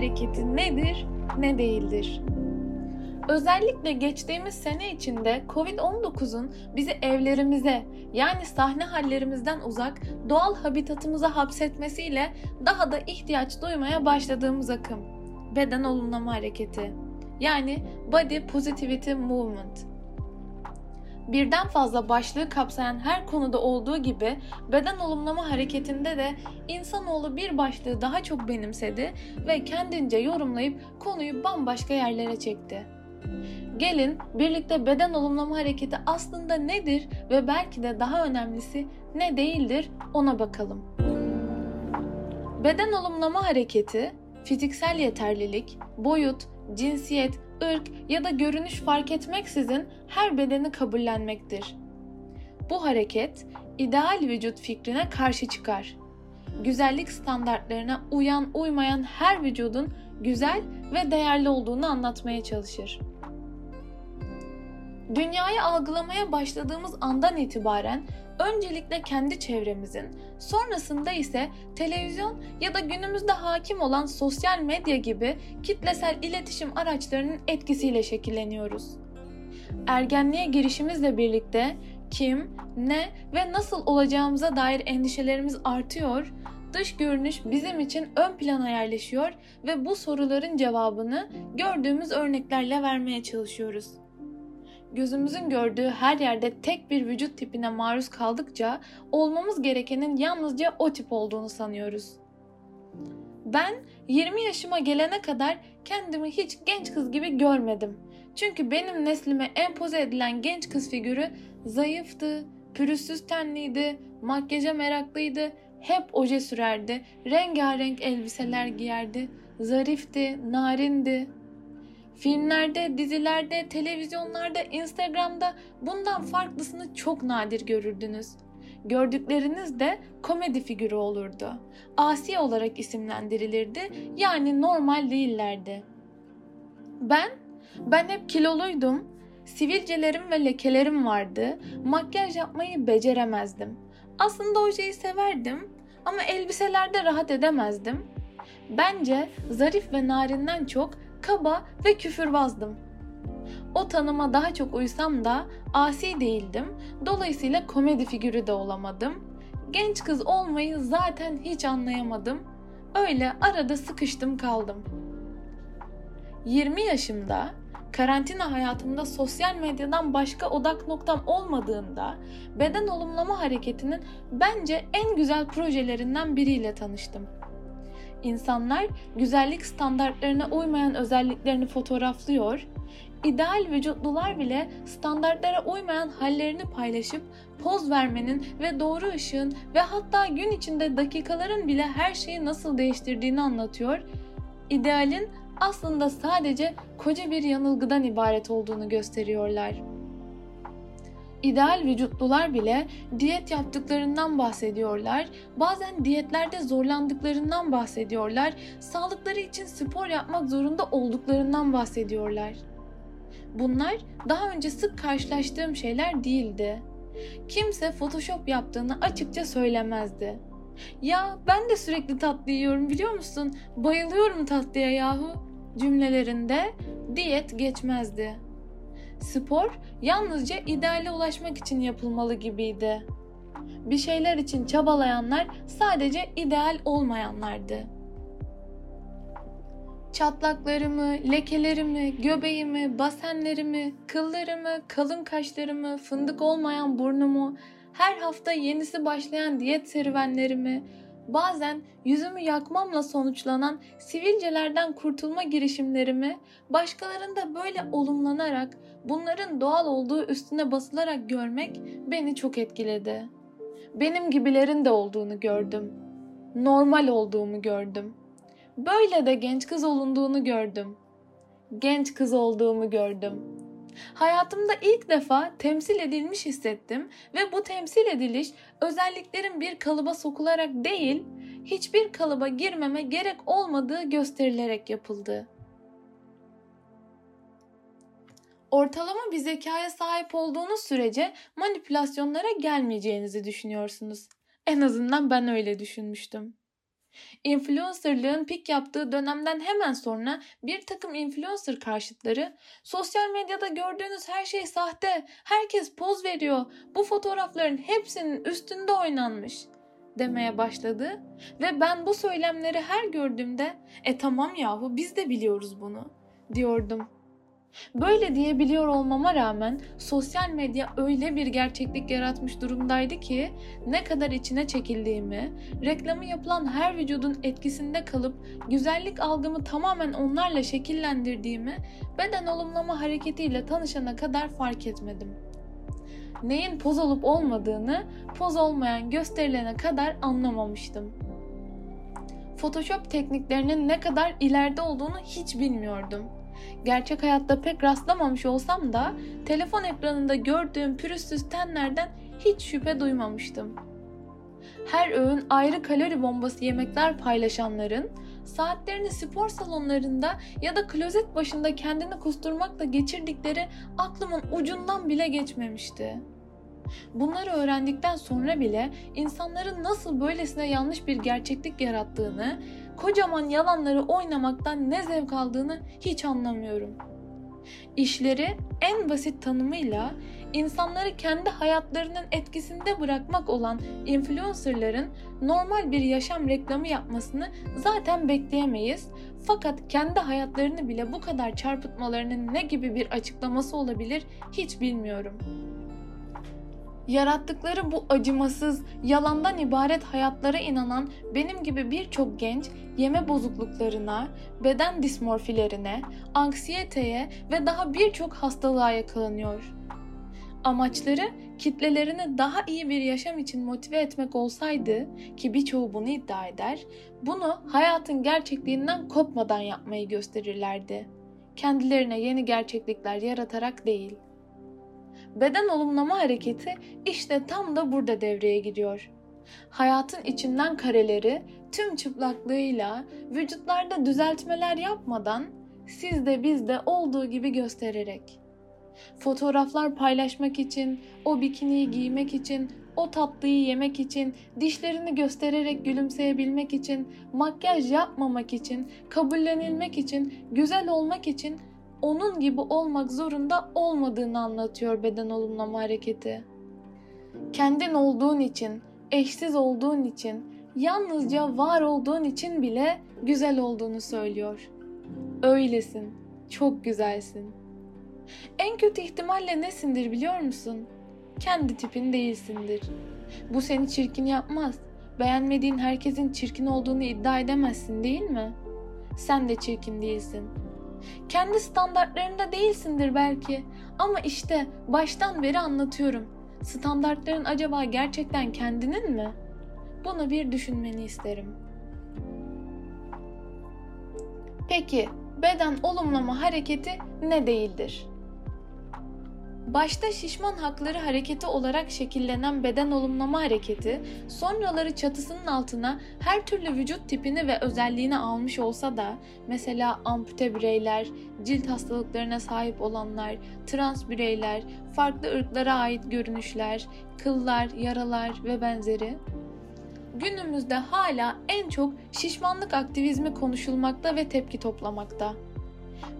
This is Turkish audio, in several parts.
hareketi nedir, ne değildir? Özellikle geçtiğimiz sene içinde Covid-19'un bizi evlerimize yani sahne hallerimizden uzak doğal habitatımıza hapsetmesiyle daha da ihtiyaç duymaya başladığımız akım. Beden olumlama hareketi. Yani Body Positivity Movement birden fazla başlığı kapsayan her konuda olduğu gibi beden olumlama hareketinde de insanoğlu bir başlığı daha çok benimsedi ve kendince yorumlayıp konuyu bambaşka yerlere çekti. Gelin birlikte beden olumlama hareketi aslında nedir ve belki de daha önemlisi ne değildir ona bakalım. Beden olumlama hareketi fiziksel yeterlilik, boyut, cinsiyet, ırk ya da görünüş fark etmeksizin her bedeni kabullenmektir. Bu hareket ideal vücut fikrine karşı çıkar. Güzellik standartlarına uyan uymayan her vücudun güzel ve değerli olduğunu anlatmaya çalışır. Dünyayı algılamaya başladığımız andan itibaren öncelikle kendi çevremizin, sonrasında ise televizyon ya da günümüzde hakim olan sosyal medya gibi kitlesel iletişim araçlarının etkisiyle şekilleniyoruz. Ergenliğe girişimizle birlikte kim, ne ve nasıl olacağımıza dair endişelerimiz artıyor, dış görünüş bizim için ön plana yerleşiyor ve bu soruların cevabını gördüğümüz örneklerle vermeye çalışıyoruz gözümüzün gördüğü her yerde tek bir vücut tipine maruz kaldıkça olmamız gerekenin yalnızca o tip olduğunu sanıyoruz. Ben 20 yaşıma gelene kadar kendimi hiç genç kız gibi görmedim. Çünkü benim neslime empoze edilen genç kız figürü zayıftı, pürüzsüz tenliydi, makyaja meraklıydı, hep oje sürerdi, rengarenk elbiseler giyerdi, zarifti, narindi. Filmlerde, dizilerde, televizyonlarda, Instagram'da bundan farklısını çok nadir görürdünüz. Gördükleriniz de komedi figürü olurdu. Asi olarak isimlendirilirdi yani normal değillerdi. Ben, ben hep kiloluydum. Sivilcelerim ve lekelerim vardı. Makyaj yapmayı beceremezdim. Aslında ojeyi severdim ama elbiselerde rahat edemezdim. Bence zarif ve narinden çok kaba ve küfürbazdım. O tanıma daha çok uysam da asi değildim. Dolayısıyla komedi figürü de olamadım. Genç kız olmayı zaten hiç anlayamadım. Öyle arada sıkıştım kaldım. 20 yaşımda karantina hayatımda sosyal medyadan başka odak noktam olmadığında beden olumlama hareketinin bence en güzel projelerinden biriyle tanıştım. İnsanlar güzellik standartlarına uymayan özelliklerini fotoğraflıyor, ideal vücutlular bile standartlara uymayan hallerini paylaşıp poz vermenin ve doğru ışığın ve hatta gün içinde dakikaların bile her şeyi nasıl değiştirdiğini anlatıyor. İdealin aslında sadece koca bir yanılgıdan ibaret olduğunu gösteriyorlar. İdeal vücutlular bile diyet yaptıklarından bahsediyorlar. Bazen diyetlerde zorlandıklarından bahsediyorlar. Sağlıkları için spor yapmak zorunda olduklarından bahsediyorlar. Bunlar daha önce sık karşılaştığım şeyler değildi. Kimse Photoshop yaptığını açıkça söylemezdi. Ya ben de sürekli tatlı yiyorum biliyor musun? Bayılıyorum tatlıya yahu cümlelerinde diyet geçmezdi. Spor yalnızca ideale ulaşmak için yapılmalı gibiydi. Bir şeyler için çabalayanlar sadece ideal olmayanlardı. Çatlaklarımı, lekelerimi, göbeğimi, basenlerimi, kıllarımı, kalın kaşlarımı, fındık olmayan burnumu, her hafta yenisi başlayan diyet serüvenlerimi, bazen yüzümü yakmamla sonuçlanan sivilcelerden kurtulma girişimlerimi başkalarında böyle olumlanarak bunların doğal olduğu üstüne basılarak görmek beni çok etkiledi. Benim gibilerin de olduğunu gördüm. Normal olduğumu gördüm. Böyle de genç kız olunduğunu gördüm. Genç kız olduğumu gördüm. Hayatımda ilk defa temsil edilmiş hissettim ve bu temsil ediliş özelliklerin bir kalıba sokularak değil, hiçbir kalıba girmeme gerek olmadığı gösterilerek yapıldı. Ortalama bir zekaya sahip olduğunuz sürece manipülasyonlara gelmeyeceğinizi düşünüyorsunuz. En azından ben öyle düşünmüştüm. Influencerlığın pik yaptığı dönemden hemen sonra bir takım influencer karşıtları sosyal medyada gördüğünüz her şey sahte, herkes poz veriyor, bu fotoğrafların hepsinin üstünde oynanmış demeye başladı ve ben bu söylemleri her gördüğümde e tamam yahu biz de biliyoruz bunu diyordum. Böyle diyebiliyor olmama rağmen sosyal medya öyle bir gerçeklik yaratmış durumdaydı ki ne kadar içine çekildiğimi, reklamı yapılan her vücudun etkisinde kalıp güzellik algımı tamamen onlarla şekillendirdiğimi beden olumlama hareketiyle tanışana kadar fark etmedim. Neyin poz olup olmadığını poz olmayan gösterilene kadar anlamamıştım. Photoshop tekniklerinin ne kadar ileride olduğunu hiç bilmiyordum.'' Gerçek hayatta pek rastlamamış olsam da telefon ekranında gördüğüm pürüzsüz tenlerden hiç şüphe duymamıştım. Her öğün ayrı kalori bombası yemekler paylaşanların saatlerini spor salonlarında ya da klozet başında kendini kusturmakla geçirdikleri aklımın ucundan bile geçmemişti. Bunları öğrendikten sonra bile insanların nasıl böylesine yanlış bir gerçeklik yarattığını kocaman yalanları oynamaktan ne zevk aldığını hiç anlamıyorum. İşleri en basit tanımıyla insanları kendi hayatlarının etkisinde bırakmak olan influencerların normal bir yaşam reklamı yapmasını zaten bekleyemeyiz. Fakat kendi hayatlarını bile bu kadar çarpıtmalarının ne gibi bir açıklaması olabilir hiç bilmiyorum.'' Yarattıkları bu acımasız, yalandan ibaret hayatlara inanan benim gibi birçok genç yeme bozukluklarına, beden dismorfilerine, anksiyeteye ve daha birçok hastalığa yakalanıyor. Amaçları kitlelerini daha iyi bir yaşam için motive etmek olsaydı ki birçoğu bunu iddia eder, bunu hayatın gerçekliğinden kopmadan yapmayı gösterirlerdi. Kendilerine yeni gerçeklikler yaratarak değil.'' Beden olumlama hareketi işte tam da burada devreye giriyor. Hayatın içinden kareleri tüm çıplaklığıyla vücutlarda düzeltmeler yapmadan sizde bizde olduğu gibi göstererek. Fotoğraflar paylaşmak için, o bikiniyi giymek için, o tatlıyı yemek için, dişlerini göstererek gülümseyebilmek için, makyaj yapmamak için, kabullenilmek için, güzel olmak için onun gibi olmak zorunda olmadığını anlatıyor beden olumlama hareketi. Kendin olduğun için, eşsiz olduğun için, yalnızca var olduğun için bile güzel olduğunu söylüyor. Öylesin, çok güzelsin. En kötü ihtimalle nesindir biliyor musun? Kendi tipin değilsindir. Bu seni çirkin yapmaz. Beğenmediğin herkesin çirkin olduğunu iddia edemezsin değil mi? Sen de çirkin değilsin.'' Kendi standartlarında değilsindir belki ama işte baştan beri anlatıyorum. Standartların acaba gerçekten kendinin mi? Bunu bir düşünmeni isterim. Peki beden olumlama hareketi ne değildir? Başta şişman hakları hareketi olarak şekillenen beden olumlama hareketi, sonraları çatısının altına her türlü vücut tipini ve özelliğini almış olsa da mesela ampute bireyler, cilt hastalıklarına sahip olanlar, trans bireyler, farklı ırklara ait görünüşler, kıllar, yaralar ve benzeri günümüzde hala en çok şişmanlık aktivizmi konuşulmakta ve tepki toplamakta.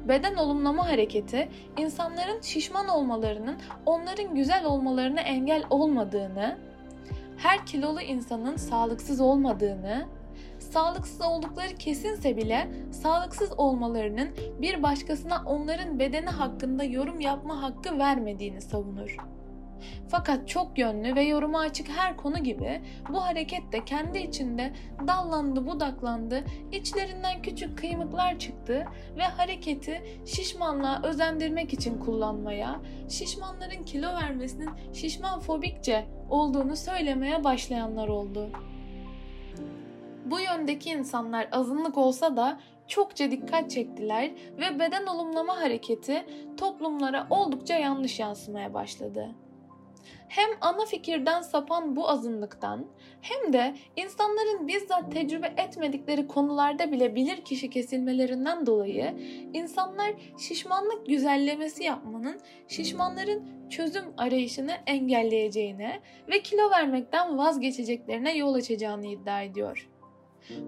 Beden olumlama hareketi insanların şişman olmalarının onların güzel olmalarına engel olmadığını, her kilolu insanın sağlıksız olmadığını, sağlıksız oldukları kesinse bile sağlıksız olmalarının bir başkasına onların bedeni hakkında yorum yapma hakkı vermediğini savunur. Fakat çok yönlü ve yoruma açık her konu gibi bu hareket de kendi içinde dallandı budaklandı, içlerinden küçük kıymıklar çıktı ve hareketi şişmanlığa özendirmek için kullanmaya, şişmanların kilo vermesinin şişman fobikçe olduğunu söylemeye başlayanlar oldu. Bu yöndeki insanlar azınlık olsa da çokça dikkat çektiler ve beden olumlama hareketi toplumlara oldukça yanlış yansımaya başladı hem ana fikirden sapan bu azınlıktan hem de insanların bizzat tecrübe etmedikleri konularda bile bilir kişi kesilmelerinden dolayı insanlar şişmanlık güzellemesi yapmanın şişmanların çözüm arayışını engelleyeceğine ve kilo vermekten vazgeçeceklerine yol açacağını iddia ediyor.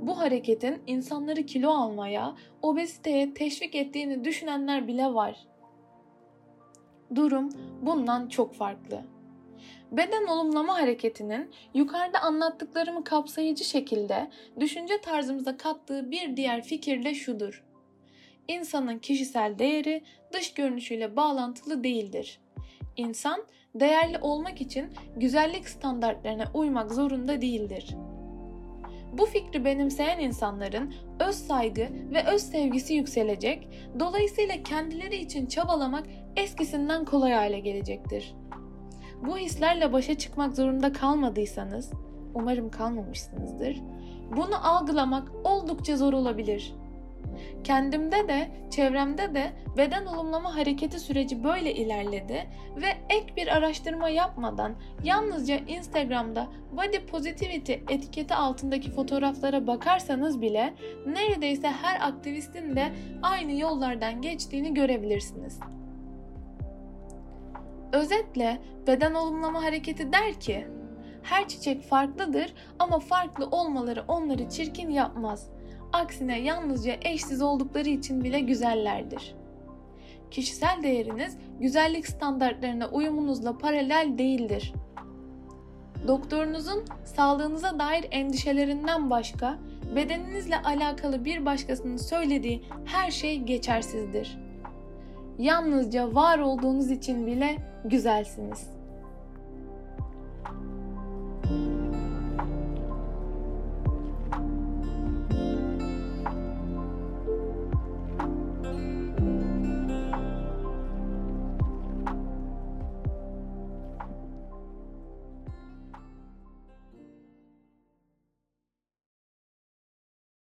Bu hareketin insanları kilo almaya, obeziteye teşvik ettiğini düşünenler bile var. Durum bundan çok farklı. Beden olumlama hareketinin yukarıda anlattıklarımı kapsayıcı şekilde düşünce tarzımıza kattığı bir diğer fikir de şudur. İnsanın kişisel değeri dış görünüşüyle bağlantılı değildir. İnsan değerli olmak için güzellik standartlarına uymak zorunda değildir. Bu fikri benimseyen insanların öz saygı ve öz sevgisi yükselecek, dolayısıyla kendileri için çabalamak eskisinden kolay hale gelecektir. Bu hislerle başa çıkmak zorunda kalmadıysanız, umarım kalmamışsınızdır, bunu algılamak oldukça zor olabilir. Kendimde de, çevremde de beden olumlama hareketi süreci böyle ilerledi ve ek bir araştırma yapmadan yalnızca Instagram'da body positivity etiketi altındaki fotoğraflara bakarsanız bile neredeyse her aktivistin de aynı yollardan geçtiğini görebilirsiniz. Özetle beden olumlama hareketi der ki, her çiçek farklıdır ama farklı olmaları onları çirkin yapmaz. Aksine yalnızca eşsiz oldukları için bile güzellerdir. Kişisel değeriniz güzellik standartlarına uyumunuzla paralel değildir. Doktorunuzun sağlığınıza dair endişelerinden başka bedeninizle alakalı bir başkasının söylediği her şey geçersizdir. Yalnızca var olduğunuz için bile güzelsiniz.